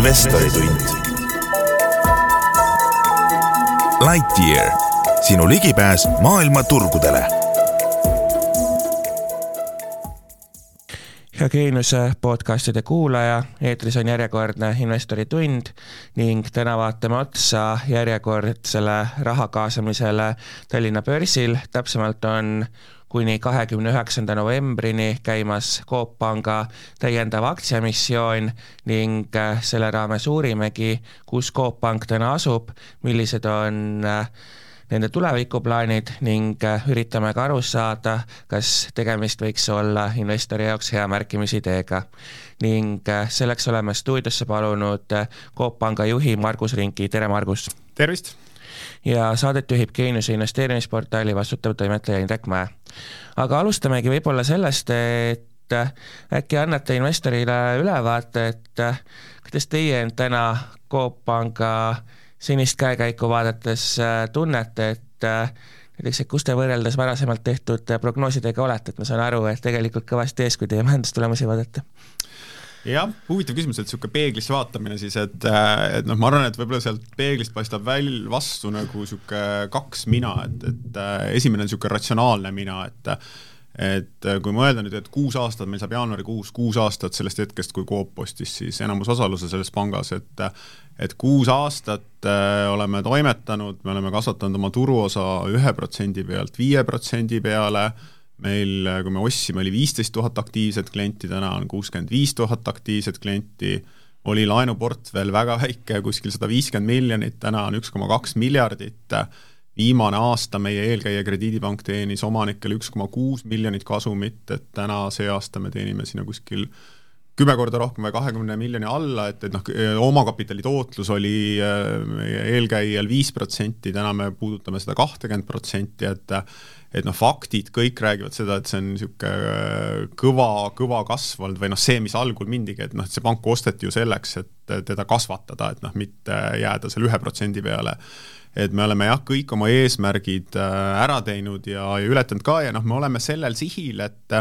investoritund. Lightyear, sinu ligipääs maailma turgudele. hea Geeniuse podcastide kuulaja, eetris on järjekordne investori tund ning täna vaatame otsa järjekordsele raha kaasamisele Tallinna börsil, täpsemalt on kuni kahekümne üheksanda novembrini käimas Coop Panga täiendav aktsiaemissioon ning äh, selle raames uurimegi, kus Coop Pank täna asub, millised on äh, nende tulevikuplaanid ning äh, üritame ka aru saada, kas tegemist võiks olla investori jaoks hea märkimisideega. ning selleks oleme stuudiosse palunud Coop Panga juhi Margus Rinki, tere Margus! tervist! Ja saadet juhib Geeniuse investeerimisportaali vastutav toimetaja Indrek Mäe. aga alustamegi võib-olla sellest, et äkki annate investorile ülevaate, et kuidas teie end täna Coop Panga senist käekäiku vaadates tunnete, et näiteks, et kus te võrreldes varasemalt tehtud prognoosidega olete, et ma saan aru, et tegelikult kõvasti ees, kui teie majandustulemusi vaadata jah, huvitav küsimus, et niisugune peeglisse vaatamine siis, et, et noh, ma arvan, et võib-olla sealt peeglist paistab väl-, vastu nagu niisugune kaks mina, et, et esimene on niisugune ratsionaalne mina, et et kui mõelda nüüd, et kuus aastat, meil saab jaanuarikuus kuus aastat sellest hetkest, kui Coop ostis siis enamusosaluse selles pangas, et et kuus aastat äh, oleme toimetanud, me oleme kasvatanud oma turuosa ühe protsendi pealt viie protsendi peale äh,, meil, kui me ostsime, oli viisteist tuhat aktiivset klienti, täna on kuuskümmend viis tuhat aktiivset klienti, oli laenuportfell väga väike, kuskil sada viiskümmend miljonit, täna on üks koma kaks miljardit, viimane aasta meie eelkäija Krediidipank teenis omanikele üks koma kuus miljonit kasumit, et täna see aasta me teenime sinna kuskil kümme korda rohkem või kahekümne miljoni alla, et, et noh, omakapitali tootlus oli meie eelkäijal viis protsenti, täna me puudutame seda kahtekümmet protsenti, et et noh, faktid kõik räägivad seda, et see on niisugune äh, kõva, kõva kasv olnud või noh, see, mis algul mindigi, et noh, et see pank osteti ju selleks, et teda kasvatada, et noh, mitte jääda selle ühe protsendi peale. et me oleme jah, kõik oma eesmärgid äh, ära teinud ja, ja ületanud ka ja noh, me oleme sellel sihil, et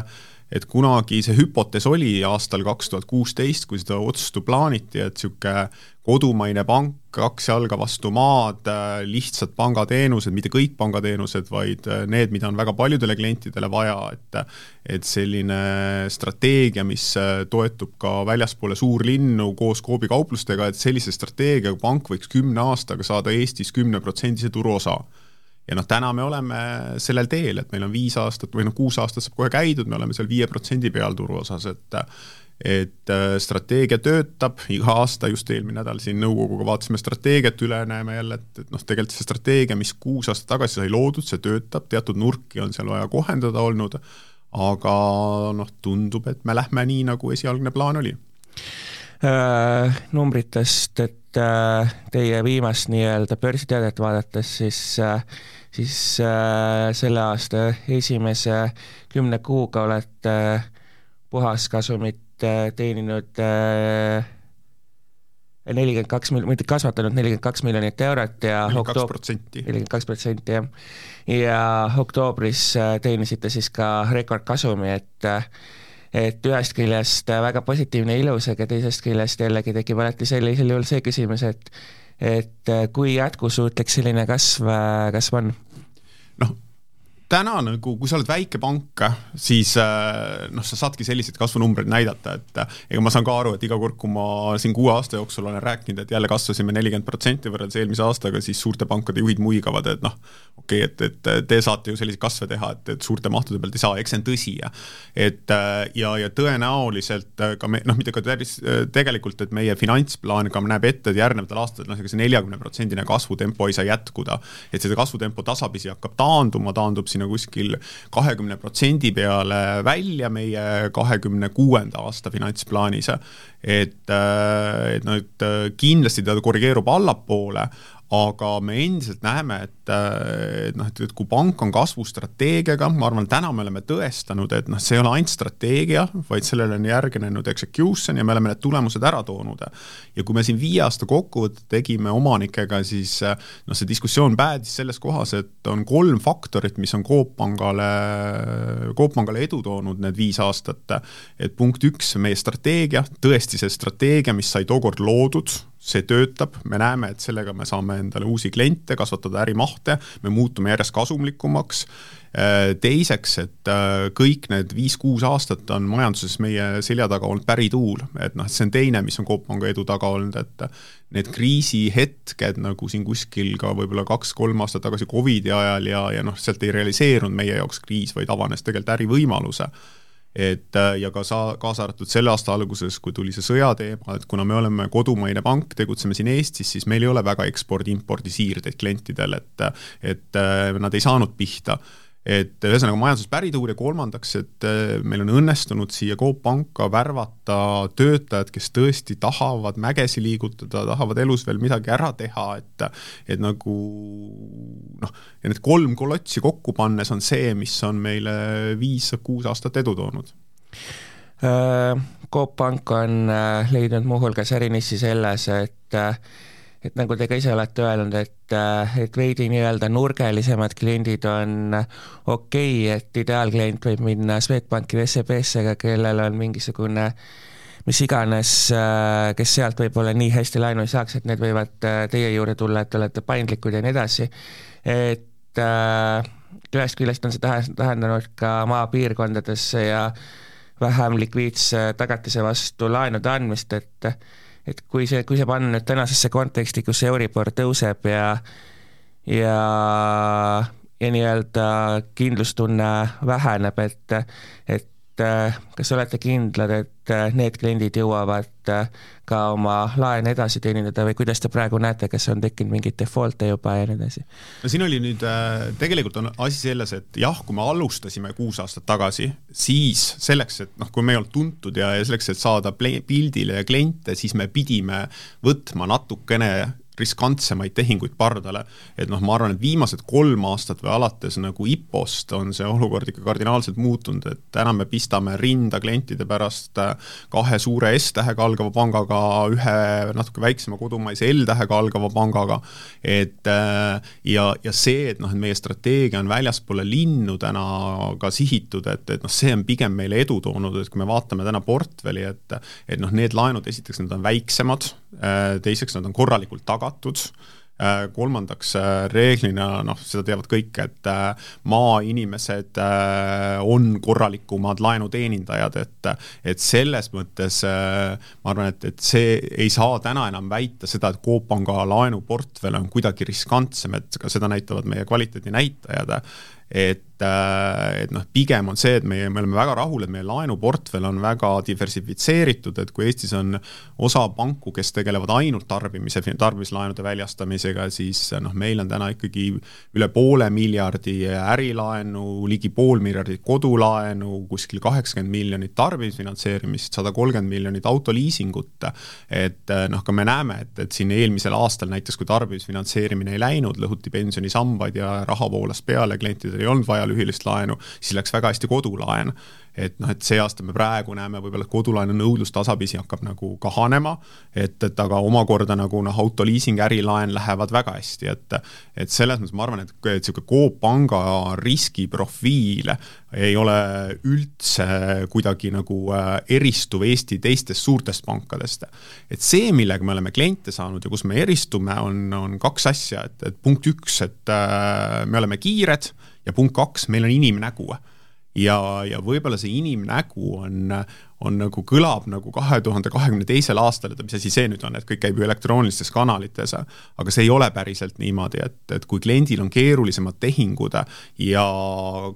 et kunagi see hüpotees oli aastal kaks tuhat kuusteist, kui seda otsust plaaniti, et niisugune kodumaine pank, kaks jalga vastu maad, lihtsad pangateenused, mitte kõik pangateenused, vaid need, mida on väga paljudele klientidele vaja, et et selline strateegia, mis toetub ka väljaspoole suurlinnu koos Coopi kauplustega, et sellise strateegiaga pank võiks kümne aastaga saada Eestis kümneprotsendise turuosa ja noh, täna me oleme sellel teel, et meil on viis aastat või noh, kuus aastat saab kohe käidud, me oleme seal viie protsendi peal turu osas, et et äh, strateegia töötab, iga aasta, just eelmine nädal siin nõukoguga vaatasime strateegiat üle, näeme jälle, et, et noh, tegelikult see strateegia, mis kuus aastat tagasi sai loodud, see töötab, teatud nurki on seal vaja kohendada olnud, aga noh, tundub, et me lähme nii, nagu esialgne plaan oli äh,. Numbritest, et äh, teie viimast nii-öelda börsiteadet vaadates, siis äh, siis äh, selle aasta esimese kümne kuuga olete puhaskasumit teeninud nelikümmend kaks mil-, mitte kasvatanud nelikümmend kaks miljonit eurot ja nelikümmend kaks protsenti, jah. ja oktoobris teenisite siis ka rekordkasumi, et et ühest küljest väga positiivne ja ilus, aga teisest küljest jällegi tekib alati sellisel juhul see küsimus, et et äh, kui jätkusuutlik selline kasv, äh, kasv on? noh, täna nagu, kui sa oled väike pank, siis äh, noh, sa saadki selliseid kasvunumbreid näidata, et äh, ega ma saan ka aru, et iga kord, kui ma siin kuue aasta jooksul olen rääkinud, et jälle kasvasime nelikümmend protsenti võrreldes eelmise aastaga, siis suurte pankade juhid muigavad, et noh, okei okay,, et, et te saate ju selliseid kasve teha, et, et suurte mahtude pealt ei saa, eks see on tõsi ja et ja, ja tõenäoliselt ka me, noh, mitte ka päris tegelikult, et meie finantsplaan ka näeb ette, et järgnevatel aastatel noh, ega see neljakümne protsendine kasvutempo ei saa jätkuda, et see kasvutempo tasapisi hakkab taanduma, taandub siin sinna kuskil kahekümne protsendi peale välja meie kahekümne kuuenda aasta finantsplaanis. et, et noh, et kindlasti ta korrigeerub allapoole, aga me endiselt näeme, et noh, et, et kui pank on kasvustrateegiaga, ma arvan, täna me oleme tõestanud, et noh, see ei ole ainult strateegia, vaid sellele on järgnenud execution ja me oleme need tulemused ära toonud. ja kui me siin viie aasta kokkuvõtte tegime omanikega, siis noh, see diskussioon päädis selles kohas, et on kolm faktorit, mis on Coop Pangale, Coop Pangale edu toonud need viis aastat. et punkt üks, meie strateegia, tõesti see strateegia, mis sai tookord loodud, see töötab, me näeme, et sellega me saame endale uusi kliente, kasvatada ärimahte, me muutume järjest kasumlikumaks, äh, teiseks, et äh, kõik need viis-kuus aastat on majanduses meie selja taga olnud pärituul, et noh, et see on teine, mis on Coop Panga edu taga olnud, et need kriisihetked nagu siin kuskil ka võib-olla kaks-kolm aastat tagasi Covidi ajal ja, ja noh, sealt ei realiseerunud meie jaoks kriis, vaid avanes tegelikult ärivõimaluse et äh, ja ka saa-, kaasa arvatud selle aasta alguses, kui tuli see sõjateema, et kuna me oleme kodumaine pank, tegutseme siin Eestis, siis meil ei ole väga ekspordi-impordi siirdeid klientidel, et et äh, nad ei saanud pihta et ühesõnaga majanduses pärituul ja kolmandaks, et äh, meil on õnnestunud siia Coop Panka värvata töötajad, kes tõesti tahavad mägesi liigutada, tahavad elus veel midagi ära teha, et et nagu noh, ja need kolm kolotsi kokku pannes on see, mis on meile viis-kuus aastat edu toonud. Coop Pank on äh, leidnud muuhulgas ärinissi selles, et et nagu te ka ise olete öelnud, et, äh, et veidi nii-öelda nurgelisemad kliendid on okei okay,, et ideaalklient võib minna Swedbanki või SEB-sse, aga kellel on mingisugune mis iganes, äh, kes sealt võib-olla nii hästi laenu ei saaks, et need võivad äh, teie juurde tulla, et te olete paindlikud ja nii edasi, et ühest küljest on see tähendanud ka maapiirkondadesse ja vähem likviidse tagatise vastu laenude andmist, et et kui see, kui see panna nüüd tänasesse konteksti, kus Euribor tõuseb ja ja ja nii-öelda kindlustunne väheneb, et, et kas olete kindlad, et need kliendid jõuavad ka oma laene edasi teenindada või kuidas te praegu näete, kas on tekkinud mingeid default'e juba ja nii edasi? no siin oli nüüd, tegelikult on asi selles, et jah, kui me alustasime kuus aastat tagasi, siis selleks, et noh, kui me ei olnud tuntud ja, ja selleks, et saada pildile kliente, siis me pidime võtma natukene riskantsemaid tehinguid pardale. et noh, ma arvan, et viimased kolm aastat või alates nagu IPO-st on see olukord ikka kardinaalselt muutunud, et täna me pistame rinda klientide pärast äh, kahe suure S-tähega algava pangaga, ühe natuke väiksema kodumaise L-tähega algava pangaga, et äh, ja, ja see, et noh, et meie strateegia on väljaspoole linnu täna ka sihitud, et, et noh, see on pigem meile edu toonud, et kui me vaatame täna portfelli, et et noh, need laenud, esiteks nad on väiksemad, äh, teiseks nad on korralikult tagatud, tagatud äh, kolmandaks äh, reeglina noh, seda teavad kõik, et äh, maainimesed on korralikumad laenuteenindajad, et et selles mõttes ma arvan, et, et see ei saa täna enam väita seda, et Coop Panga laenuportfell on kuidagi riskantsem, et ka seda näitavad meie kvaliteedinäitajad, et Äh, et noh, pigem on see, et meie, me oleme väga rahul, et meie laenuportfell on väga diversifitseeritud, et kui Eestis on osa panku, kes tegelevad ainult tarbimise, tarbimislaenude väljastamisega, siis noh, meil on täna ikkagi üle poole miljardi ärilaenu, ligi pool miljardit kodulaenu, kuskil kaheksakümmend miljonit tarbimisfinantseerimist, sada kolmkümmend miljonit autoliisingut, et noh, ka me näeme, et, et siin eelmisel aastal näiteks, kui tarbimisfinantseerimine ei läinud, lõhuti pensionisambaid ja raha voolas peale, klientidel ei olnud vaja lühilist laenu, siis läks väga hästi kodulaen et noh, et see aasta me praegu näeme võib-olla, et kodulaenu nõudlus tasapisi hakkab nagu kahanema, et, et aga omakorda nagu noh, autoliising, ärilaen lähevad väga hästi, et et selles mõttes ma arvan, et, niisugune Coop Panga riskiprofiil ei ole üldse kuidagi nagu äh, eristuv Eesti teistest suurtest pankadest. et see, millega me oleme kliente saanud ja kus me eristume, on, on kaks asja, et, et punkt üks, et äh, me oleme kiired ja punkt kaks, meil on inimnägu ja, ja võib-olla see inimnägu on, on nagu, kõlab nagu kahe tuhande kahekümne teisel aastal, et mis asi see nüüd on, et kõik käib ju elektroonilistes kanalites, aga see ei ole päriselt niimoodi, et, et kui kliendil on keerulisemad tehingud ja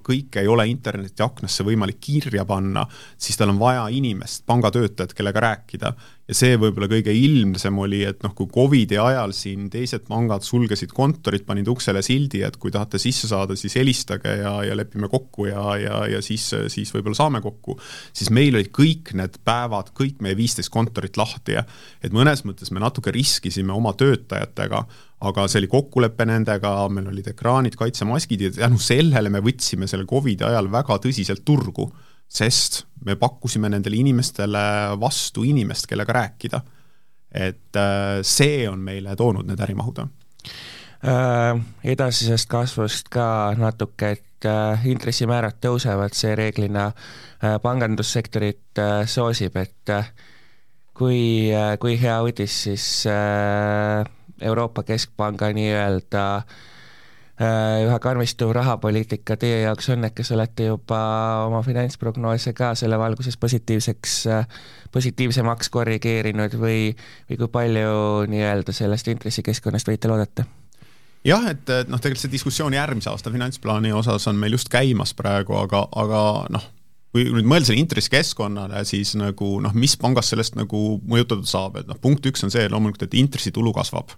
kõike ei ole internetiaknasse võimalik kirja panna, siis tal on vaja inimest, pangatöötajat, kellega rääkida ja see võib-olla kõige ilmsem oli, et noh, kui Covidi ajal siin teised pangad sulgesid kontorid, panid uksele sildi, et kui tahate sisse saada, siis helistage ja, ja lepime kokku ja, ja, ja siis, siis võib-olla saame kokku, siis meil olid kõik need päevad, kõik meie viisteist kontorit lahti ja et mõnes mõttes me natuke riskisime oma töötajatega, aga see oli kokkulepe nendega, meil olid ekraanid, kaitsemaskid ja tänu sellele me võtsime selle Covidi ajal väga tõsiselt turgu, sest me pakkusime nendele inimestele vastu inimest, kellega rääkida. et äh, see on meile toonud need ärimahud äh, edasisest kasvust ka natuke, et äh, intressimäärad tõusevad, see reeglina äh, pangandussektorit äh, soosib, et äh, kui, äh, kui hea uudis siis äh, Euroopa Keskpanga nii-öelda äh, üha karmistuv rahapoliitika teie jaoks on, et kas olete juba oma finantsprognoose ka selle valguses positiivseks, positiivsemaks korrigeerinud või, või kui palju nii-öelda sellest intressikeskkonnast võite loodata? jah, et noh, tegelikult see diskussioon järgmise aasta finantsplaani osas on meil just käimas praegu, aga, aga noh, kui nüüd mõelda selle intressikeskkonnale, siis nagu noh, mis pangast sellest nagu mõjutatud saab, et noh, punkt üks on see loomulikult, et intressitulu kasvab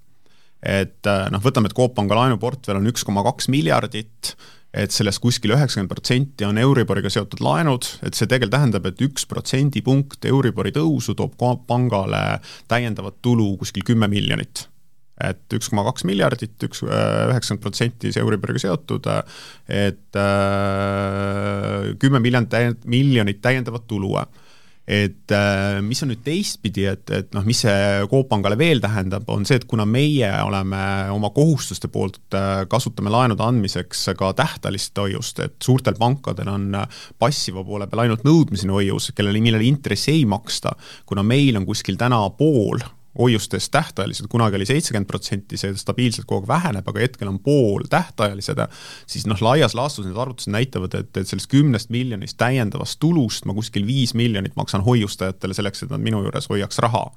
et äh, noh, võtame, et Coop Panga laenuportfell on üks koma kaks miljardit, et sellest kuskil üheksakümmend protsenti on Euriboriga seotud laenud, et see tegelikult tähendab, et üks protsendipunkt Euribori tõusu toob Coop Pangale täiendavat tulu kuskil kümme miljonit. Et üks koma kaks miljardit, üks äh, üheksakümmend protsenti see Euriboriga seotud, et äh, kümme miljonit, miljonit täiendavat tulu et äh, mis on nüüd teistpidi, et, et noh, mis see Coop Pangale veel tähendab, on see, et kuna meie oleme oma kohustuste poolt, äh, kasutame laenude andmiseks ka tähtajalist hoiust, et suurtel pankadel on passiva poole peal ainult nõudmiseni hoius, kellele, millele intressi ei maksta, kuna meil on kuskil täna pool hoiustest tähtajalised, kunagi oli seitsekümmend protsenti, see stabiilselt kogu aeg väheneb, aga hetkel on pool tähtajalised, siis noh, laias laastus need arvutused näitavad, et, et sellest kümnest miljonist täiendavast tulust ma kuskil viis miljonit maksan hoiustajatele selleks, et nad minu juures hoiaks raha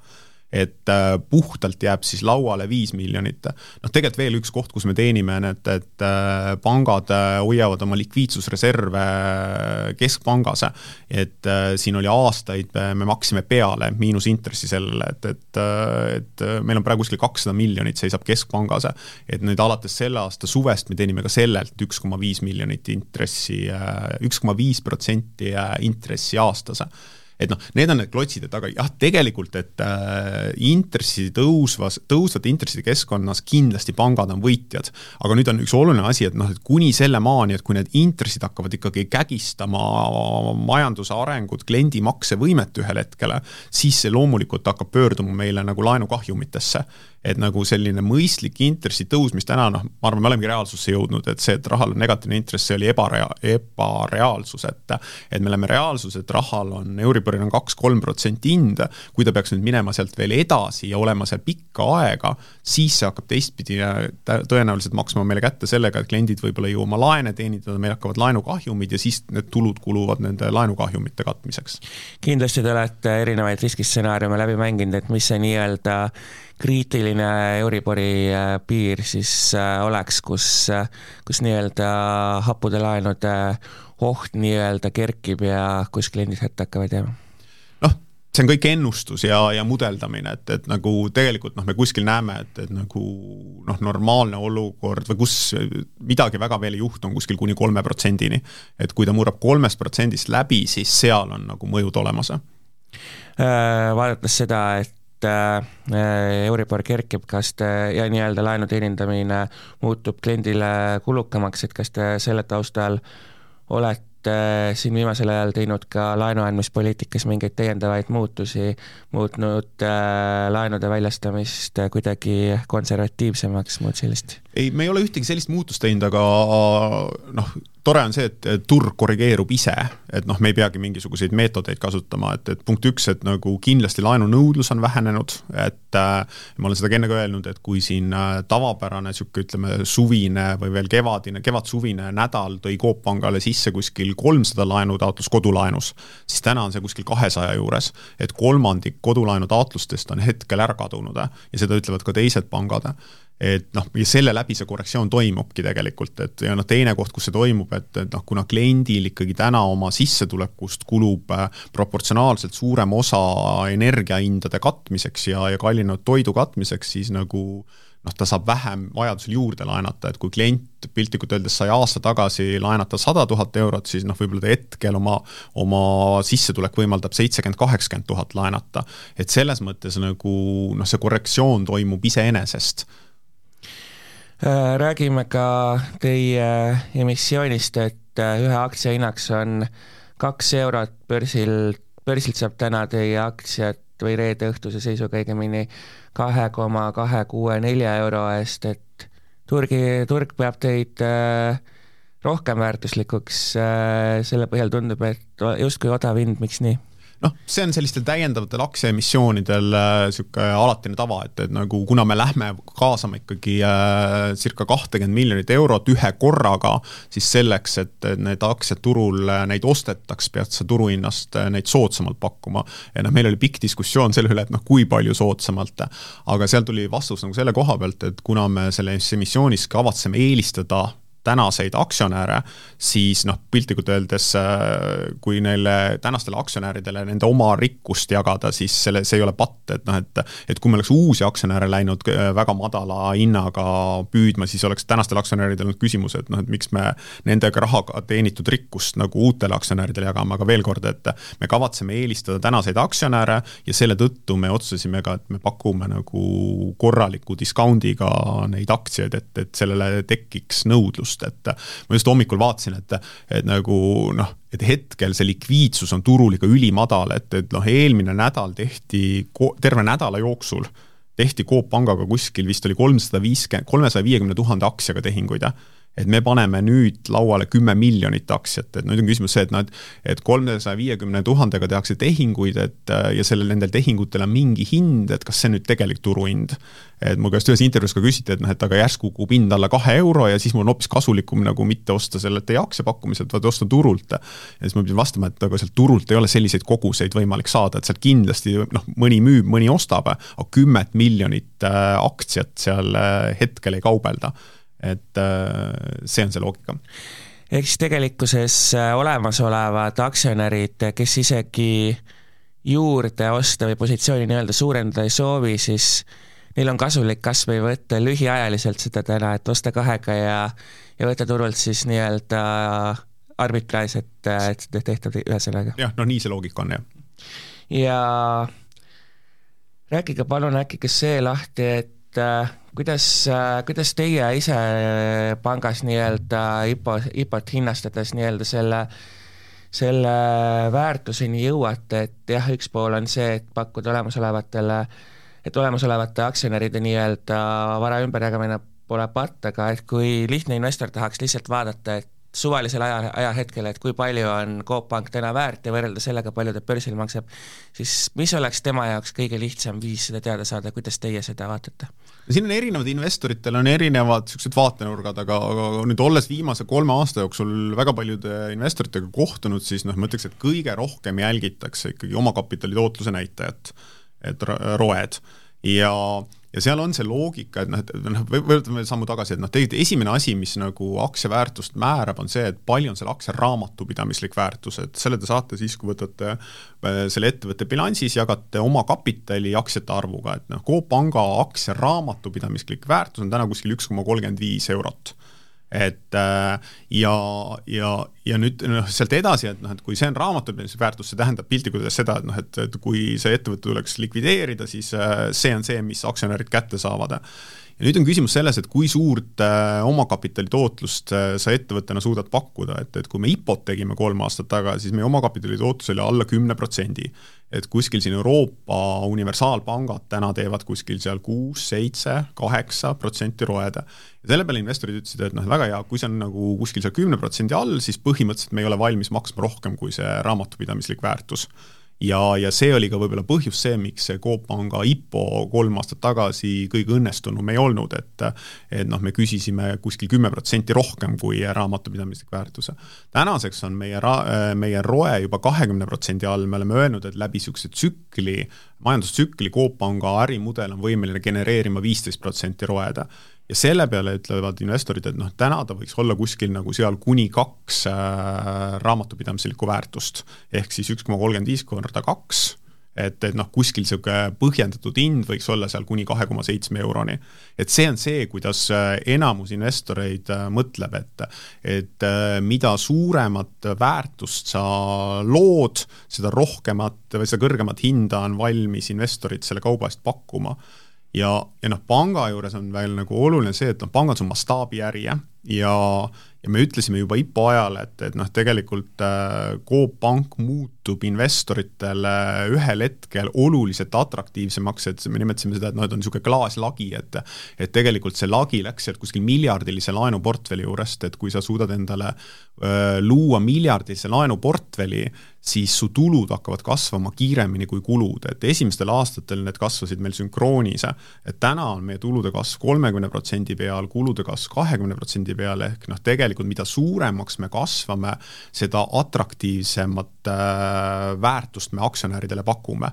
et äh, puhtalt jääb siis lauale viis miljonit. noh, tegelikult veel üks koht, kus me teenime, on, et, et äh, pangad äh, hoiavad oma likviidsusreserve keskpangas, et siin oli aastaid, me maksime peale miinusintressi sellele, et, et, et meil on praegu kuskil kakssada miljonit seisab keskpangas, et nüüd alates selle aasta suvest me teenime ka sellelt üks koma viis miljonit intressi, üks koma viis protsenti intressi aastas et noh, need on need klotsid, et aga jah, tegelikult, et äh, intressi tõusvas, tõusvate intresside keskkonnas kindlasti pangad on võitjad. aga nüüd on üks oluline asi, et noh, et kuni selle maani, et kui need intressid hakkavad ikkagi kägistama majanduse arengut, kliendi maksevõimet ühel hetkel, siis see loomulikult hakkab pöörduma meile nagu laenukahjumitesse et nagu selline mõistlik intressi tõus, mis täna noh, ma arvan, me olemegi reaalsusse jõudnud, et see, et rahal on negatiivne intress, see oli ebarea-, ebareaalsus, et et me oleme reaalsus, et rahal on, Euriboril on kaks-kolm protsenti hind, kui ta peaks nüüd minema sealt veel edasi ja olema seal pikka aega, siis see hakkab teistpidi tõenäoliselt maksma meile kätte sellega, et kliendid võib-olla ei jõua oma laene teenindada, meil hakkavad laenukahjumid ja siis need tulud kuluvad nende laenukahjumite katmiseks. kindlasti te olete erinevaid riskistsenaariume läbi mänginud, et mis see nii-öelda kriitiline Euribori äh, piir siis äh, oleks, kus, äh, kus nii-öelda happude laenude oht nii-öelda kerkib ja kus kliendid hätta hakkavad jääma? noh, see on kõik ennustus ja, ja mudeldamine, et, et nagu tegelikult noh, me kuskil näeme, et, et nagu noh, normaalne olukord või kus midagi väga veel ei juhtu, on kuskil kuni kolme protsendini. et kui ta murrab kolmest protsendist läbi, siis seal on nagu mõjud olemas. Vaadates seda, et et äh, Euribor kerkib, kas te ja nii-öelda laenu teenindamine muutub kliendile kulukamaks, et kas te selle taustal olete siin viimasel ajal teinud ka laenu andmispoliitikas mingeid täiendavaid muutusi, muutnud äh, laenude väljastamist kuidagi konservatiivsemaks, muud sellist? ei, me ei ole ühtegi sellist muutust teinud, aga noh, tore on see, et turg korrigeerub ise, et noh, me ei peagi mingisuguseid meetodeid kasutama, et, et punkt üks, et nagu kindlasti laenunõudlus on vähenenud, et äh, ma olen seda ka enne ka öelnud, et kui siin äh, tavapärane niisugune ütleme, suvine või veel kevadine, kevadsuvine nädal tõi Coop Pangale sisse kuskil kolmsada laenutaotlust kodulaenus, siis täna on see kuskil kahesaja juures, et kolmandik kodulaenutaotlustest on hetkel ära kadunud ja seda ütlevad ka teised pangad et noh, ja selle läbi see korrektsioon toimubki tegelikult, et ja noh, teine koht, kus see toimub, et, et noh, kuna kliendil ikkagi täna oma sissetulekust kulub äh, proportsionaalselt suurem osa energiahindade katmiseks ja, ja kallinenud toidu katmiseks, siis nagu noh, ta saab vähem vajadusel juurde laenata, et kui klient piltlikult öeldes sai aasta tagasi laenata sada tuhat eurot, siis noh, võib-olla ta hetkel oma, oma sissetulek võimaldab seitsekümmend, kaheksakümmend tuhat laenata. et selles mõttes nagu noh, see korrektsioon toimub iseenesest räägime ka teie emissioonist, et ühe aktsia hinnaks on kaks eurot börsil, börsilt saab täna teie aktsiat või reede õhtuse seisuga õigemini kahe koma kahe kuue nelja euro eest, et turgi, turg peab teid äh, rohkem väärtuslikuks äh,, selle põhjal tundub, et justkui odav hind, miks nii? Noh, see on sellistel täiendavatel aktsiaemissioonidel niisugune äh, alatine tava, et, et nagu kuna me lähme kaasama ikkagi äh, circa kahtekümmet miljonit eurot ühe korraga, siis selleks, et need aktsiad turul, äh, neid ostetaks, pead sa turuhinnast äh, neid soodsamalt pakkuma. ja noh, meil oli pikk diskussioon selle üle, et noh, kui palju soodsamalt, aga seal tuli vastus nagu selle koha pealt, et kuna me selles emissioonis kavatseme eelistada tänaseid aktsionäre, siis noh, piltlikult öeldes kui neile tänastele aktsionäridele nende oma rikkust jagada, siis selle, see ei ole patt, et noh, et et kui me oleks uusi aktsionäre läinud äh, väga madala hinnaga püüdma, siis oleks tänastel aktsionäridel olnud küsimus, et noh, et miks me nendega rahaga teenitud rikkust nagu uutele aktsionäridele jagame, aga veel kord, et me kavatseme eelistada tänaseid aktsionäre ja selle tõttu me otsustasime ka, et me pakume nagu korraliku discount'iga neid aktsiaid, et, et sellele tekiks nõudlus likviidsust, et ma just hommikul vaatasin, et, et nagu noh, et hetkel see likviidsus on turul ikka ülimadal, et, et noh, eelmine nädal tehti terve nädala jooksul tehti Coop Pangaga kuskil vist oli kolmsada viiskümmend, kolmesaja viiekümne tuhande aktsiaga tehinguid, jah et me paneme nüüd lauale kümme miljonit aktsiat, et nüüd on küsimus see, et noh, et kolmesaja viiekümne tuhandega tehakse tehinguid, et ja sellel, nendel tehingutel on mingi hind, et kas see nüüd tegelik turuhind. et mu käest ühes intervjuus ka küsiti, et noh, et aga järsku kukub hind alla kahe euro ja siis mul on hoopis kasulikum nagu mitte osta sellelt teie aktsiapakkumiselt, vaid osta turult. ja siis ma pidin vastama, et aga sealt turult ei ole selliseid koguseid võimalik saada, et sealt kindlasti noh, mõni müüb, mõni ostab, aga kümmet miljonit äh, aktsiat seal äh, hetkel ei kaubelda et äh, see on see loogika. ehk siis tegelikkuses äh, olemasolevad aktsionärid, kes isegi juurde osta või positsiooni nii-öelda suurendada ei soovi, siis neil on kasulik kas või võtta lühiajaliselt seda täna, et osta kahega ja, ja võtta turult siis nii-öelda arbitraaž, et, et tehtav ühesõnaga. jah, no nii see loogika on, jah. ja rääkige palun äkki ka see lahti, et äh, kuidas, kuidas teie ise pangas nii-öelda IPO, IPO-t hinnastades nii-öelda selle selle väärtuseni jõuate, et jah, üks pool on see, et pakkuda olemasolevatele, et olemasolevate aktsionäride nii-öelda vara ümberjagamine pole patt, aga et kui lihtne investor tahaks lihtsalt vaadata, et suvalisel aja, ajahetkel, et kui palju on Coop Pank täna väärt ja võrrelda sellega, palju ta börsil maksab, siis mis oleks tema jaoks kõige lihtsam viis seda teada saada, kuidas teie seda vaatate? Siin on erinevad investoritel on erinevad niisugused vaatenurgad, aga, aga nüüd olles viimase kolme aasta jooksul väga paljude investoritega kohtunud, siis noh, ma ütleks, et kõige rohkem jälgitakse ikkagi omakapitali tootluse näitajat, et ROE-d. Ja ja seal on see loogika, et noh, et noh, võtame sammu tagasi, et noh, tegelikult esimene asi, mis nagu aktsia väärtust määrab, on see, et palju on selle aktsia raamatupidamislik väärtus, et selle te saate siis, kui võtate äh, selle ettevõtte bilansis, jagate oma kapitali aktsiate arvuga, et noh, Coop Panga aktsia raamatupidamislik väärtus on täna kuskil üks koma kolmkümmend viis eurot et äh, ja, ja, ja nüüd noh, sealt edasi, et noh, et kui see on raamatupidamise väärtus, see tähendab piltlikult öeldes seda, et noh, et, et kui see ettevõte tuleks likvideerida, siis äh, see on see, mis aktsionärid kätte saavad ja nüüd on küsimus selles, et kui suurt äh, omakapitali tootlust äh, sa ettevõttena suudad pakkuda, et, et kui me IPO-t tegime kolm aastat tagasi, siis meie omakapitali tootlus oli alla kümne protsendi. et kuskil siin Euroopa universaalpangad täna teevad kuskil seal kuus, seitse, kaheksa protsenti roeda. ja selle peale investorid ütlesid, et noh, väga hea, kui see on nagu kuskil seal kümne protsendi all, siis põhimõtteliselt me ei ole valmis maksma rohkem kui see raamatupidamislik väärtus ja, ja see oli ka võib-olla põhjus see, miks see Coop Panga IPO kolm aastat tagasi kõige õnnestunum ei olnud, et et noh, me küsisime kuskil kümme protsenti rohkem kui raamatupidamislik väärtuse. tänaseks on meie ra-, meie ROE juba kahekümne protsendi all, me oleme öelnud, et läbi niisuguse tsükli, majandustsükli Coop Panga ärimudel on võimeline genereerima viisteist protsenti ROE-da ja selle peale ütlevad investorid, et noh, täna ta võiks olla kuskil nagu seal kuni kaks äh, raamatupidamislikku väärtust, ehk siis üks koma kolmkümmend viis korda kaks, et, et noh, kuskil niisugune põhjendatud hind võiks olla seal kuni kahe koma seitsme euroni. et see on see, kuidas äh, enamus investoreid äh, mõtleb, et et mida suuremat väärtust sa lood, seda rohkemat või seda kõrgemat hinda on valmis investorid selle kauba eest pakkuma ja, ja noh, panga juures on veel nagu oluline see, et noh, pangad on mastaabiäri ja, ja ja me ütlesime juba IPO ajal, et, et noh, tegelikult äh, Coop Pank muutub investoritele ühel hetkel oluliselt atraktiivsemaks, et me nimetasime seda, et noh, et on niisugune klaaslagi, et et tegelikult see lagi läks sealt kuskil miljardilise laenuportfelli juurest, et kui sa suudad endale öö, luua miljardilise laenuportfelli, siis su tulud hakkavad kasvama kiiremini kui kulud, et esimestel aastatel need kasvasid meil sünkroonis. et täna on meie tulude kasv kolmekümne protsendi peal, kulude kasv kahekümne protsendi peal, ehk noh, tegelikult mida suuremaks me kasvame, seda atraktiivsemat äh, väärtust me aktsionäridele pakume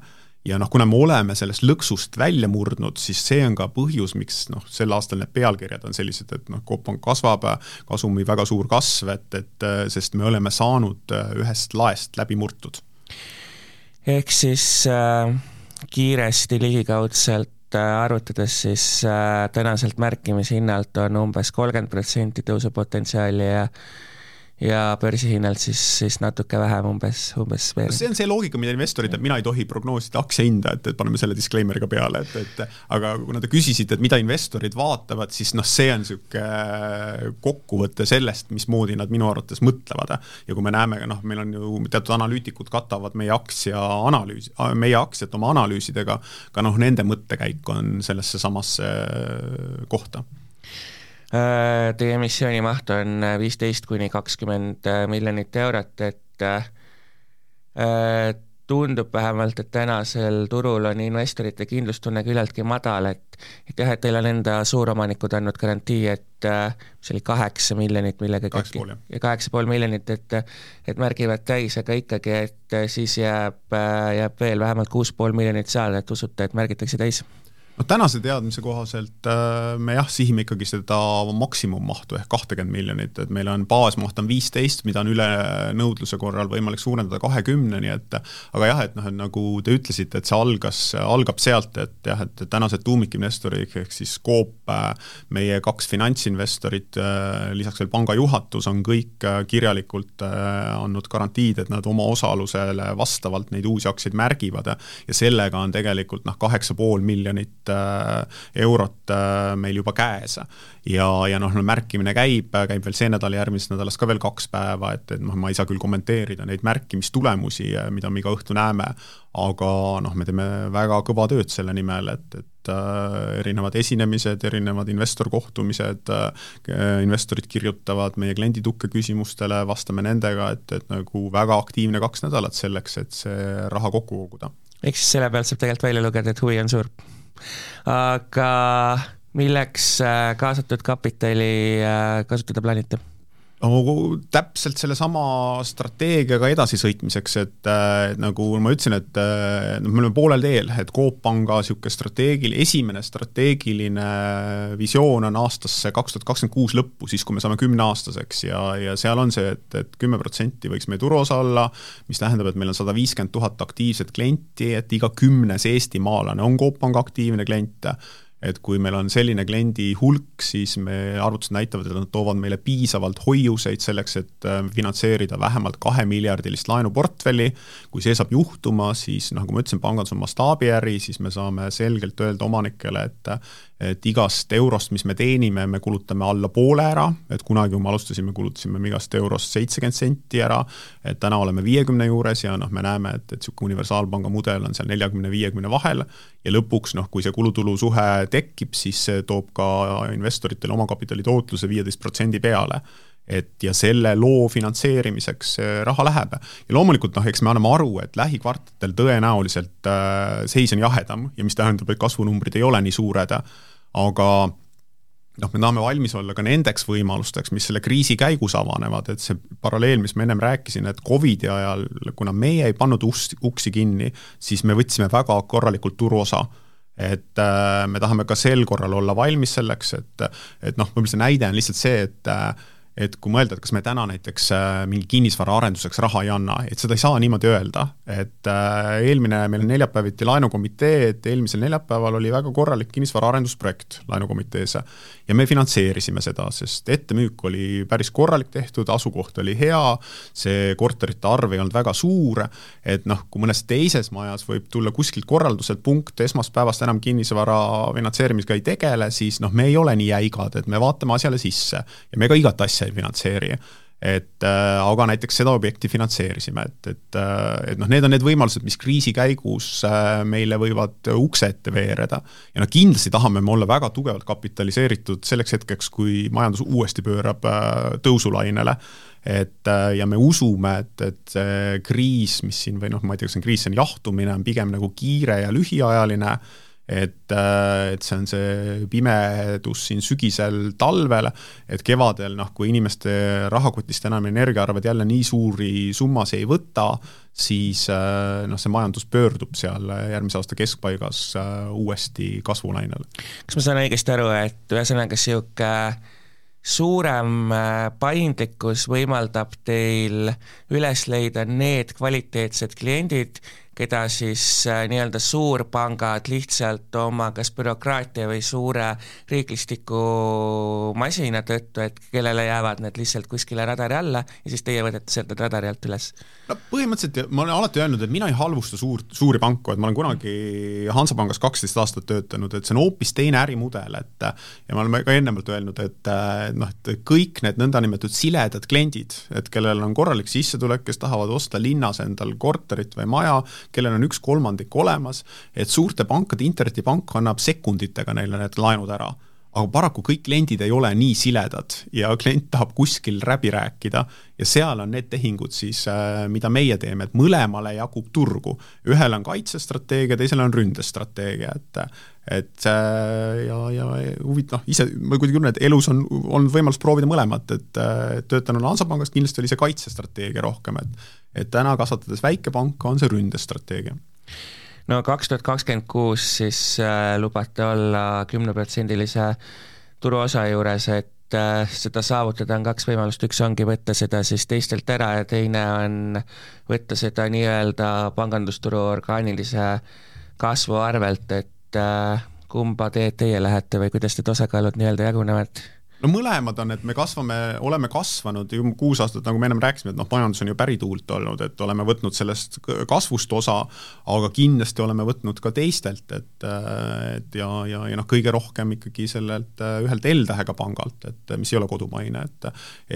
ja noh, kuna me oleme sellest lõksust välja murdnud, siis see on ka põhjus, miks noh, sel aastal need pealkirjad on sellised, et noh, Coop Pank kasvab, kasumi väga suur kasv, et, et sest me oleme saanud ühest laest läbi murtud. ehk siis äh, kiiresti ligikaudselt äh, arvutades siis äh, tänaselt märkimishinnalt on umbes kolmkümmend protsenti tõusupotentsiaali ja ja börsihinnalt siis, siis natuke vähem, umbes, umbes veerand. see on see loogika, mida investorid, et mina ei tohi prognoosida aktsiahinda, et, et paneme selle disclaimer'i ka peale, et, et aga kuna te küsisite, et mida investorid vaatavad, siis noh, see on niisugune kokkuvõte sellest, mismoodi nad minu arvates mõtlevad. ja kui me näeme, noh, meil on ju teatud analüütikud katavad meie aktsia analüüsi, meie aktsiat oma analüüsidega, ka noh, nende mõttekäik on sellesse samasse kohta teie emissiooni maht on äh, viisteist kuni kakskümmend äh, miljonit eurot, et tundub vähemalt, et tänasel turul on investorite kindlustunne küllaltki madal, et et jah, et teil on enda suuromanikud andnud garantii, et mis oli kaheksa miljonit millegagi kaheksa pool, jah. kaheksa pool miljonit, et et märgivad täis, aga ikkagi, et siis jääb, jääb veel vähemalt kuus pool miljonit saada, et usute, et märgitakse täis noh, tänase teadmise kohaselt äh, me jah, sihime ikkagi seda maksimummahtu ehk kahtekümmet miljonit, et meil on baasmaht on viisteist, mida on üle nõudluse korral võimalik suurendada kahekümneni, et aga jah, et noh, et nagu te ütlesite, et see algas, algab sealt, et jah, et tänased tuumikinvestorid ehk siis Coop, meie kaks finantsinvestorit, äh, lisaks veel panga juhatus on kõik äh, kirjalikult andnud garantiid, et nad oma osalusele vastavalt neid uusi aktsiaid märgivad. Ja sellega on tegelikult noh, kaheksa pool miljonit äh, eurot äh, meil juba käes. ja, ja noh, märkimine käib, käib veel see nädal, järgmisest nädalast ka veel kaks päeva, et, et noh, ma ei saa küll kommenteerida neid märkimistulemusi, mida me iga õhtu näeme, aga noh, me teeme väga kõva tööd selle nimel, et, et äh, erinevad esinemised, erinevad investorkohtumised äh,, investorid kirjutavad meie klienditukke küsimustele, vastame nendega, et, et nagu väga aktiivne kaks nädalat selleks, et see raha kokku koguda. eks siis selle pealt saab tegelikult välja lugeda, et huvi on suur aga milleks äh, kaasatud kapitali äh, kasutada plaanite? No täpselt sellesama strateegiaga edasisõitmiseks, et äh, nagu ma ütlesin, et äh, noh, me oleme poolel teel, et Coop Panga niisugune strateegil-, esimene strateegiline visioon on aastasse kaks tuhat kakskümmend kuus lõppu, siis kui me saame kümneaastaseks ja, ja seal on see, et, et kümme protsenti võiks meie turuosa olla, mis tähendab, et meil on sada viiskümmend tuhat aktiivset klienti, et iga kümnes eestimaalane on Coop Panga aktiivne klient et kui meil on selline kliendi hulk, siis me, arvutused näitavad, et nad toovad meile piisavalt hoiuseid selleks, et äh, finantseerida vähemalt kahemiljardilist laenuportfelli, kui see saab juhtuma, siis noh, nagu ma ütlesin, pangandus on mastaabiäri, siis me saame selgelt öelda omanikele, et et igast eurost, mis me teenime, me kulutame alla poole ära, et kunagi, kui me alustasime, kulutasime me igast eurost seitsekümmend senti ära, et täna oleme viiekümne juures ja noh, me näeme, et, et niisugune universaalpanga mudel on seal neljakümne, viiekümne vahel. Ja lõpuks noh, kui see kulutulu suhe tekib, siis see toob ka investoritele omakapitali tootluse viieteist protsendi peale et ja selle loo finantseerimiseks raha läheb. ja loomulikult noh, eks me anname aru, et lähikvartalitel tõenäoliselt äh, seis on jahedam ja mis tähendab, et kasvunumbrid ei ole nii suured, aga noh, me tahame valmis olla ka nendeks võimalusteks, mis selle kriisi käigus avanevad, et see paralleel, mis ma ennem rääkisin, et Covidi ajal, kuna meie ei pannud ust, uksi kinni, siis me võtsime väga korralikult turuosa. Et äh, me tahame ka sel korral olla valmis selleks, et et noh, võib-olla see näide on lihtsalt see, et äh, et kui mõelda, et kas me täna näiteks äh, mingi kinnisvara arenduseks raha ei anna, et seda ei saa niimoodi öelda, et äh, eelmine, meil on neljapäeviti laenukomitee, et eelmisel neljapäeval oli väga korralik kinnisvara arendusprojekt laenukomitees ja me finantseerisime seda, sest ettemüük oli päris korralik tehtud, asukoht oli hea, see korterite arv ei olnud väga suur, et noh, kui mõnes teises majas võib tulla kuskilt korralduselt punkt, esmaspäevast enam kinnisvara finantseerimisega ei tegele, siis noh, me ei ole nii jäigad, et me vaatame asjale sisse ja me ka igat asja ei finantseeri et äh, aga näiteks seda objekti finantseerisime, et, et, äh, et noh, need on need võimalused, mis kriisi käigus äh, meile võivad ukse ette veereda. ja noh, kindlasti tahame me olla väga tugevalt kapitaliseeritud selleks hetkeks, kui majandus uuesti pöörab tõusulainele. et ja me usume, et, et see kriis, mis siin või noh, ma ei tea, kas see on kriis, see on jahtumine, on pigem nagu kiire ja lühiajaline äh, et see on see pimedus siin sügisel talvel, et kevadel noh, kui inimeste rahakotist enam energiaarved jälle nii suuri summasid ei võta, siis äh, noh, see majandus pöördub seal järgmise aasta keskpaigas äh, uuesti kasvulainele. kas ma saan õigesti aru, et ühesõnaga niisugune suurem paindlikkus võimaldab teil üles leida need kvaliteetsed kliendid, keda siis äh, nii-öelda suurpangad lihtsalt oma kas bürokraatia või suure riiklistiku masina tõttu, et kellele jäävad need lihtsalt kuskile radari alla ja siis teie võtate sealt need radari alt üles? no põhimõtteliselt ma olen alati öelnud, et mina ei halvusta suurt, suuri panku, et ma olen kunagi Hansapangas kaksteist aastat töötanud, et see on hoopis teine ärimudel, et ja me oleme ka ennemalt öelnud, et noh, et kõik need nõndanimetatud siledad kliendid, et kellel on korralik sissetulek, kes tahavad osta linnas endal korterit või maja, kellel on üks kolmandik olemas, et suurte pankade internetipank annab sekunditega neile need laenud ära aga paraku kõik kliendid ei ole nii siledad ja klient tahab kuskil läbi rääkida ja seal on need tehingud siis, äh, mida meie teeme, et mõlemale jagub turgu. ühel on kaitsestrateegia, teisel on ründestrateegia, et et ja, ja huvitav, noh, ise ma kuidagi tunnen, et elus on olnud võimalus proovida mõlemat, et äh, töötanud Hansapangas kindlasti oli see kaitsestrateegia rohkem, et et täna kasvatades väikepanka, on see ründestrateegia. No kaks tuhat kakskümmend kuus siis äh, lubate olla kümneprotsendilise turuosa juures, et äh, seda saavutada on kaks võimalust, üks ongi võtta seda siis teistelt ära ja teine on võtta seda nii-öelda pangandusturu orgaanilise kasvu arvelt, et kumba teed teie lähete või kuidas need osakaalud nii-öelda jagunevad? no mõlemad on, et me kasvame, oleme kasvanud ju kuus aastat, nagu me ennem rääkisime, et noh, majandus on ju pärituult olnud, et oleme võtnud sellest kasvust osa, aga kindlasti oleme võtnud ka teistelt, et et ja, ja, ja noh, kõige rohkem ikkagi sellelt ühelt L-tähega pangalt, et mis ei ole kodumaine, et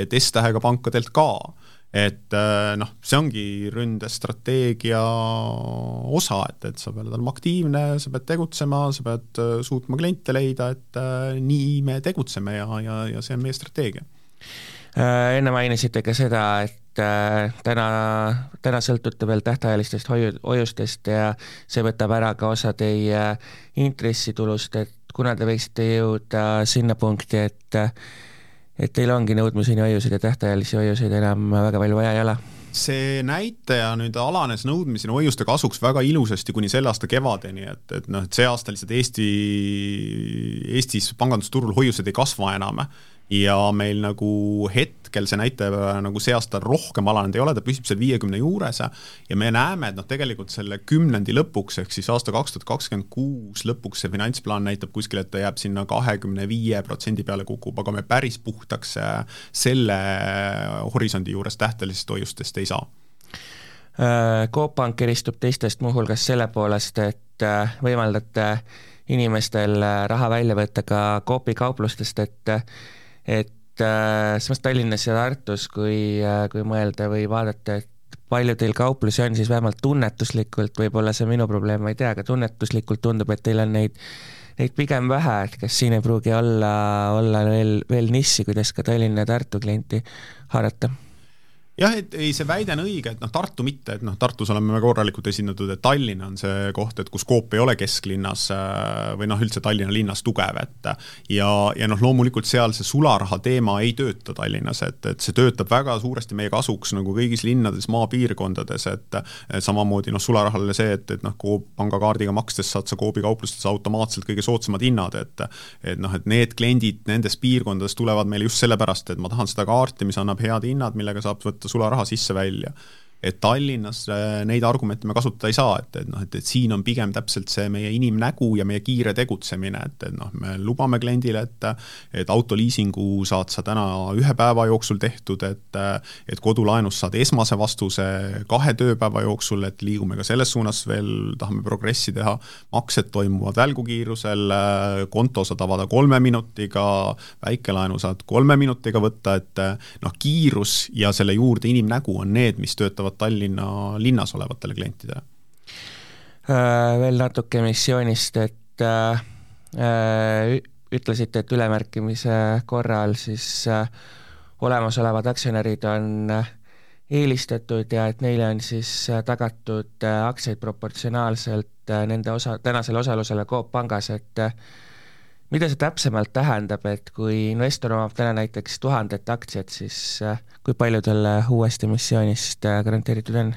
et S-tähega pankadelt ka et äh, noh, see ongi ründestrateegia osa, et, et sa pead olema aktiivne, sa pead tegutsema, sa pead äh, suutma kliente leida, et äh, nii me tegutseme ja, ja, ja see on meie strateegia. Enne mainisite ka seda, et täna, täna sõltute veel tähtajalistest hoiu, hoiustest ja see võtab ära ka osa teie intressitulust, et kuna te võiksite jõuda sinna punkti, et et teil ongi nõudmiseni hoiuseid ja tähtajalisi hoiuseid enam väga palju vaja ei ole? see näitaja nüüd alanes nõudmiseni hoiuste kasuks väga ilusasti kuni selle aasta kevadeni, et, et noh, et see aasta lihtsalt Eesti, Eestis pangandusturul hoiused ei kasva enam ja meil nagu hetkel see näitaja nagu see aasta rohkem alanenud ei ole, ta püsib seal viiekümne juures ja me näeme, et noh, tegelikult selle kümnendi lõpuks, ehk siis aasta kaks tuhat kakskümmend kuus lõpuks see finantsplaan näitab kuskil, et ta jääb sinna kahekümne viie protsendi peale kukub, aga me päris puhtaks selle horisondi juures tähtelistest hoiustest ei saa. Äh, Coop Pank eristub teistest muuhulgas selle poolest, et äh, võimaldate inimestel äh, raha välja võtta ka Coopi kauplustest, et et äh, samas Tallinnas ja Tartus, kui äh,, kui mõelda või vaadata, et palju teil kauplusi on, siis vähemalt tunnetuslikult, võib-olla see on minu probleem, ma ei tea, aga tunnetuslikult tundub, et teil on neid neid pigem vähe, et kas siin ei pruugi olla, olla veel, veel nissi, kuidas ka Tallinna ja Tartu klienti haarata? Jah, et ei, see väide on õige, et noh, Tartu mitte, et noh, Tartus oleme väga korralikult esindatud, et Tallinn on see koht, et kus Coop ei ole kesklinnas äh, või noh, üldse Tallinna linnas tugev, et ja, ja noh, loomulikult seal see sularaha teema ei tööta Tallinnas, et, et see töötab väga suuresti meie kasuks nagu kõigis linnades, maapiirkondades, et samamoodi noh, sularahale see, et, et noh, Coop pangakaardiga makstes saad sa Coopi kauplustes automaatselt kõige soodsamad hinnad, et et noh, et need kliendid nendes piirkondades tulevad meile just sellepärast, et ma tahan seda kaarti, mis annab head hinnad, millega saab võtta sularaha sisse-välja et Tallinnas äh, neid argumente me kasutada ei saa, et, et noh, et, et siin on pigem täpselt see meie inimnägu ja meie kiire tegutsemine, et, et noh, me lubame kliendile, et et autoliisingu saad sa täna ühe päeva jooksul tehtud, et et kodulaenust saad esmase vastuse kahe tööpäeva jooksul, et liigume ka selles suunas veel, tahame progressi teha, maksed toimuvad välgukiirusel, konto saad avada kolme minutiga, väikelaenu saad kolme minutiga võtta, et noh, kiirus ja selle juurde inimnägu on need, mis töötavad pakuvad Tallinna linnas olevatele klientidele? Äh, veel natuke emissioonist, et äh, äh, ütlesite, et ülemärkimise korral siis olemasolevad aktsionärid on eelistatud ja et neile on siis tagatud aktsiaid proportsionaalselt nende osa, tänasele osalusele Coop Pangas, et mida see täpsemalt tähendab, et kui investor omab täna näiteks tuhandet aktsiat, siis kui palju talle uuest emissioonist äh, garanteeritud on?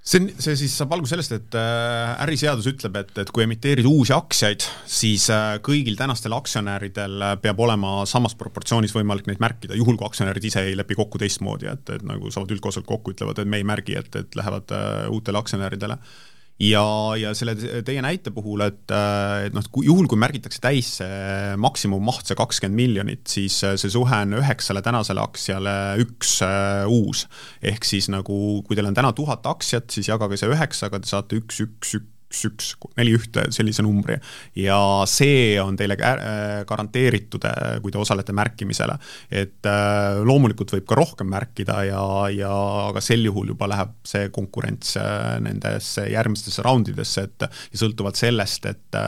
see on, see siis saab alguse sellest, et äh, äriseadus ütleb, et, et kui emiteerida uusi aktsiaid, siis äh, kõigil tänastel aktsionäridel peab olema samas proportsioonis võimalik neid märkida, juhul kui aktsionärid ise ei lepi kokku teistmoodi, et, et nagu saavad üldkoosolek kokku, ütlevad, et me ei märgi, et, et lähevad uutele aktsionäridele ja, ja selle teie näite puhul, et, et noh, juhul kui märgitakse täis see maksimummaht, see kakskümmend miljonit, siis see suhe on üheksale tänasele aktsiale üks äh, uus. ehk siis nagu, kui teil on täna tuhat aktsiat, siis jagage see üheksaga, te saate üks, üks, üks üks, üks, neli ühte, sellise numbri. ja see on teile äh, garanteeritud, äh, kui te osalete märkimisele. et äh, loomulikult võib ka rohkem märkida ja, ja aga sel juhul juba läheb see konkurents nendesse järgmistesse raundidesse, et ja sõltuvalt sellest, et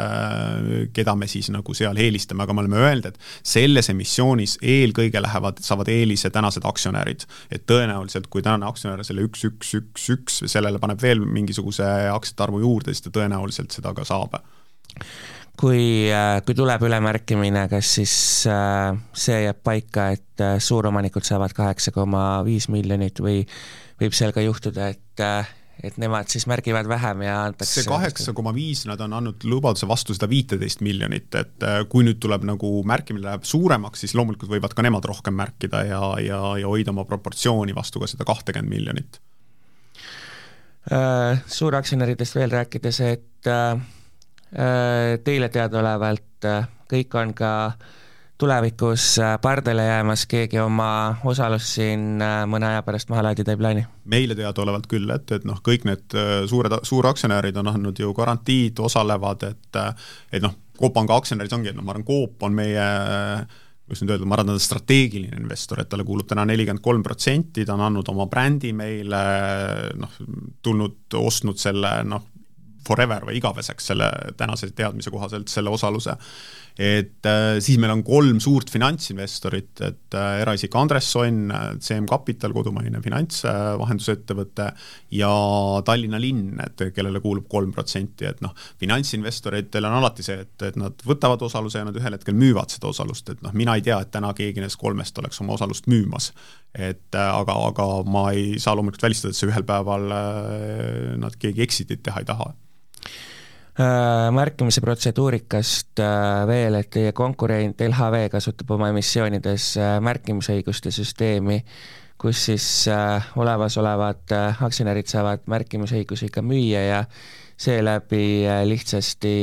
keda me siis nagu seal eelistame, aga me oleme öelnud, et selles emissioonis eelkõige lähevad, saavad eelise tänased aktsionärid. et tõenäoliselt, kui tänane aktsionär selle üks, üks, üks, üks, sellele paneb veel mingisuguse aktsiate arvu juurde, siis ta tõenäoliselt seda ka saab. kui, äh, kui tuleb ülemärkimine, kas siis äh, see jääb paika, et äh, suuromanikud saavad kaheksa koma viis miljonit või võib seal ka juhtuda, et et nemad siis märgivad vähem ja antakse see kaheksa koma viis, nad on andnud lubaduse vastu seda viiteist miljonit, et kui nüüd tuleb nagu märkimine läheb suuremaks, siis loomulikult võivad ka nemad rohkem märkida ja, ja, ja hoida oma proportsiooni vastu ka seda kahtekümmet miljonit suuraktsionäridest veel rääkides, et äh, äh, teile teadaolevalt kõik on ka tulevikus pardale jäämas, keegi oma osalust siin mõne aja pärast maha laadida ei plaani? meile teadaolevalt küll, et, et noh, kõik need suured, suuraktsionärid on andnud ju garantiid, osalevad, et et noh, Coop Panga aktsionärid ongi, et noh, ma arvan, Coop on meie äh, kuidas nüüd öelda, ma arvan, ta on strateegiline investor, et talle kuulub täna nelikümmend kolm protsenti, ta on andnud oma brändi meile, noh, tulnud, ostnud selle noh, forever või igaveseks selle tänase teadmise kohaselt selle osaluse et äh, siis meil on kolm suurt finantsinvestorit, et äh, eraisik Andres Sonn, CM Capital, kodumaine finantsvahendusettevõte ja Tallinna linn, et kellele kuulub kolm protsenti, et noh, finantsinvestoritel on alati see, et, et nad võtavad osaluse ja nad ühel hetkel müüvad seda osalust, et noh, mina ei tea, et täna keegi nendest kolmest oleks oma osalust müümas. et äh, aga, aga ma ei saa loomulikult välistada, et see ühel päeval nad keegi exit'it teha ei taha märkimise protseduurikast äh, veel, et teie konkurent LHV kasutab oma emissioonides äh, märkimisõiguste süsteemi, kus siis olemasolevad aktsionärid saavad märkimisõigusi ka müüa ja seeläbi lihtsasti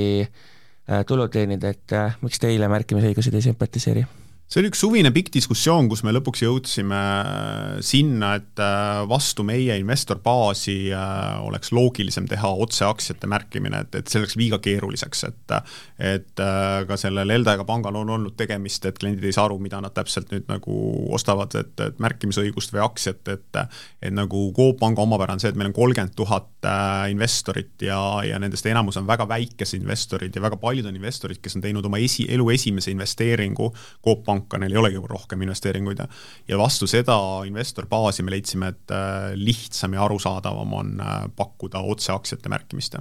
tulu teenida, et miks teile märkimisõigused ei sümpatiseeri? See oli üks suvine pikk diskussioon, kus me lõpuks jõudsime äh, sinna, et äh, vastu meie investorbaasi äh, oleks loogilisem teha otseaktsiate märkimine, et, et see oleks liiga keeruliseks, et et ka sellel Eldega pangal on olnud tegemist, et kliendid ei saa aru, mida nad täpselt nüüd nagu ostavad, et, et märkimisõigust või aktsiat, et et nagu Coop Panga omapära on see, et meil on kolmkümmend tuhat investorit ja, ja nendest enamus on väga väikesed investorid ja väga paljud on investorid, kes on teinud oma esi, elu esimese investeeringu Coop Panga panka, neil ei olegi rohkem investeeringuid ja ja vastu seda investorbaasi me leidsime, et äh, lihtsam ja arusaadavam on äh, pakkuda otse aktsiate märkimist.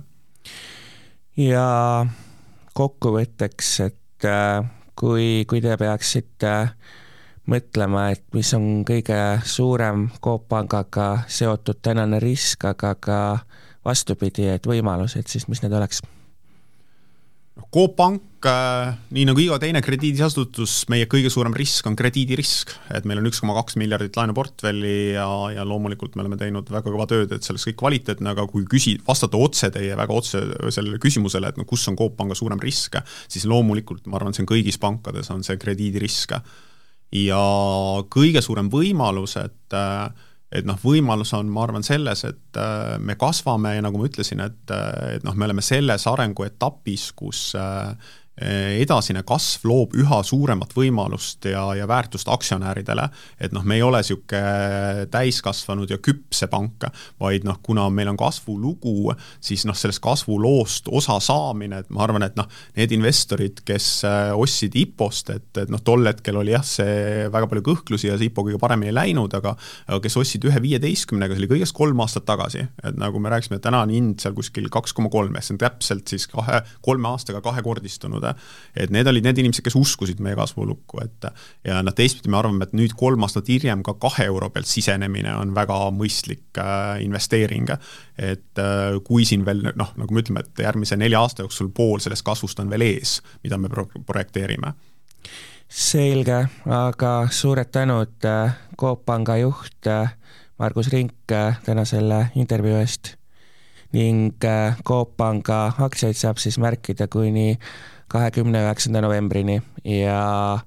ja kokkuvõtteks, et äh, kui, kui te peaksite mõtlema, et mis on kõige suurem Coop Pangaga seotud tänane risk, aga ka vastupidi, et võimalused, siis mis need oleks? Coop Pank, nii nagu iga teine krediidiasutus, meie kõige suurem risk on krediidirisk, et meil on üks koma kaks miljardit laenuportfelli ja, ja loomulikult me oleme teinud väga kõva tööd, et see oleks kõik kvaliteetne, aga kui küsi-, vastata otse teie väga otse sellele küsimusele, et no kus on Coop Panga suurem risk, siis loomulikult ma arvan, see on kõigis pankades, on see krediidirisk. ja kõige suurem võimalus, et äh, et noh, võimalus on, ma arvan, selles, et me kasvame ja nagu ma ütlesin, et, et noh, me oleme selles arenguetapis, kus edasine kasv loob üha suuremat võimalust ja, ja väärtust aktsionäridele, et noh, me ei ole niisugune täiskasvanud ja küpse pank, vaid noh, kuna meil on kasvulugu, siis noh, sellest kasvuloost osa saamine, et ma arvan, et noh, need investorid, kes äh, ostsid IPO-st, et, et noh, tol hetkel oli jah, see väga palju kõhklusi ja see IPO kõige paremini ei läinud, aga aga kes ostsid ühe viieteistkümnega, see oli kõigest kolm aastat tagasi, et nagu me rääkisime, täna on hind seal kuskil kaks koma kolm, see on täpselt siis kahe, kolme aastaga kahekordistunud et need olid need inimesed, kes uskusid meie kasvulukku, et ja noh, teistpidi me arvame, et nüüd kolm aastat hiljem ka kahe euro pealt sisenemine on väga mõistlik äh, investeering. et äh, kui siin veel noh, nagu me ütleme, et järgmise nelja aasta jooksul pool sellest kasvust on veel ees, mida me pro-, projekteerime selge, aga suured tänud, äh, Coop Panga juht Margus Rink täna selle intervjuu eest ning Coop Panga aktsiaid saab siis märkida kuni kahekümne üheksanda novembrini ja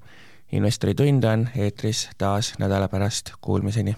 investoritund on eetris taas nädala pärast, kuulmiseni